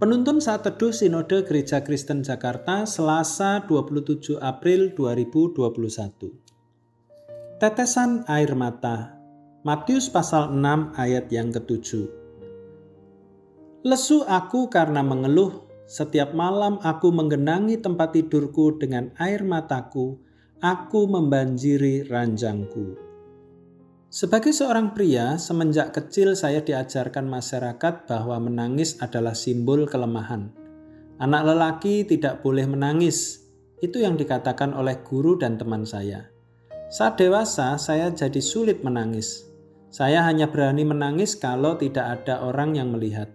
Penuntun saat teduh Sinode Gereja Kristen Jakarta Selasa 27 April 2021. Tetesan air mata. Matius pasal 6 ayat yang ketujuh. Lesu aku karena mengeluh, setiap malam aku menggenangi tempat tidurku dengan air mataku, aku membanjiri ranjangku. Sebagai seorang pria, semenjak kecil saya diajarkan masyarakat bahwa menangis adalah simbol kelemahan. Anak lelaki tidak boleh menangis. Itu yang dikatakan oleh guru dan teman saya. Saat dewasa, saya jadi sulit menangis. Saya hanya berani menangis kalau tidak ada orang yang melihat.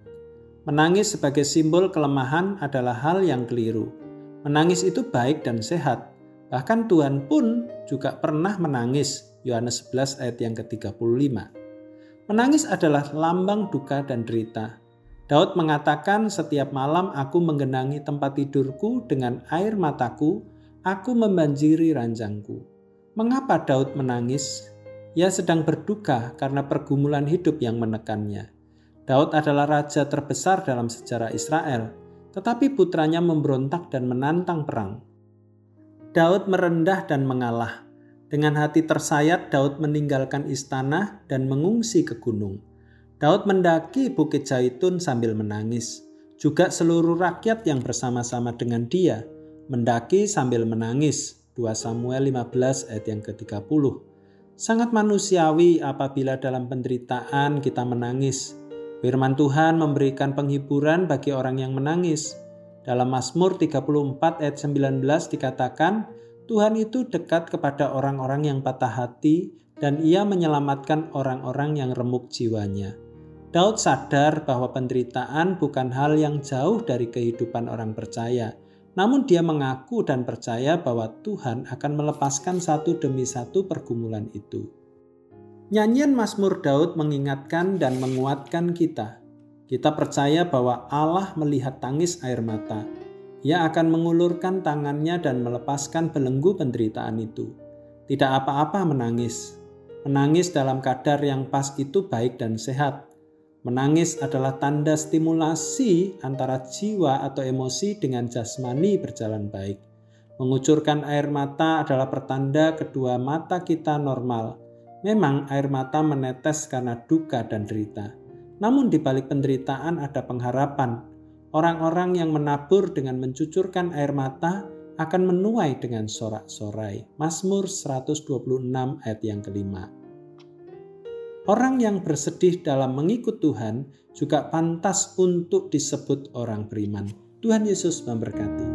Menangis sebagai simbol kelemahan adalah hal yang keliru. Menangis itu baik dan sehat. Bahkan Tuhan pun juga pernah menangis Yohanes 11 ayat yang ke-35. Menangis adalah lambang duka dan derita. Daud mengatakan setiap malam aku menggenangi tempat tidurku dengan air mataku, aku membanjiri ranjangku. Mengapa Daud menangis? Ia sedang berduka karena pergumulan hidup yang menekannya. Daud adalah raja terbesar dalam sejarah Israel, tetapi putranya memberontak dan menantang perang. Daud merendah dan mengalah. Dengan hati tersayat, Daud meninggalkan istana dan mengungsi ke gunung. Daud mendaki Bukit Zaitun sambil menangis. Juga seluruh rakyat yang bersama-sama dengan dia mendaki sambil menangis. 2 Samuel 15 ayat yang ke-30. Sangat manusiawi apabila dalam penderitaan kita menangis. Firman Tuhan memberikan penghiburan bagi orang yang menangis. Dalam Mazmur 34 ayat 19 dikatakan, Tuhan itu dekat kepada orang-orang yang patah hati dan ia menyelamatkan orang-orang yang remuk jiwanya. Daud sadar bahwa penderitaan bukan hal yang jauh dari kehidupan orang percaya, namun dia mengaku dan percaya bahwa Tuhan akan melepaskan satu demi satu pergumulan itu. Nyanyian Mazmur Daud mengingatkan dan menguatkan kita. Kita percaya bahwa Allah melihat tangis air mata, ia akan mengulurkan tangannya dan melepaskan belenggu penderitaan itu. Tidak apa-apa menangis. Menangis dalam kadar yang pas itu baik dan sehat. Menangis adalah tanda stimulasi antara jiwa atau emosi dengan jasmani berjalan baik. Mengucurkan air mata adalah pertanda kedua mata kita normal. Memang air mata menetes karena duka dan derita. Namun di balik penderitaan ada pengharapan, Orang-orang yang menabur dengan mencucurkan air mata akan menuai dengan sorak-sorai. Mazmur 126 ayat yang kelima. Orang yang bersedih dalam mengikut Tuhan juga pantas untuk disebut orang beriman. Tuhan Yesus memberkati.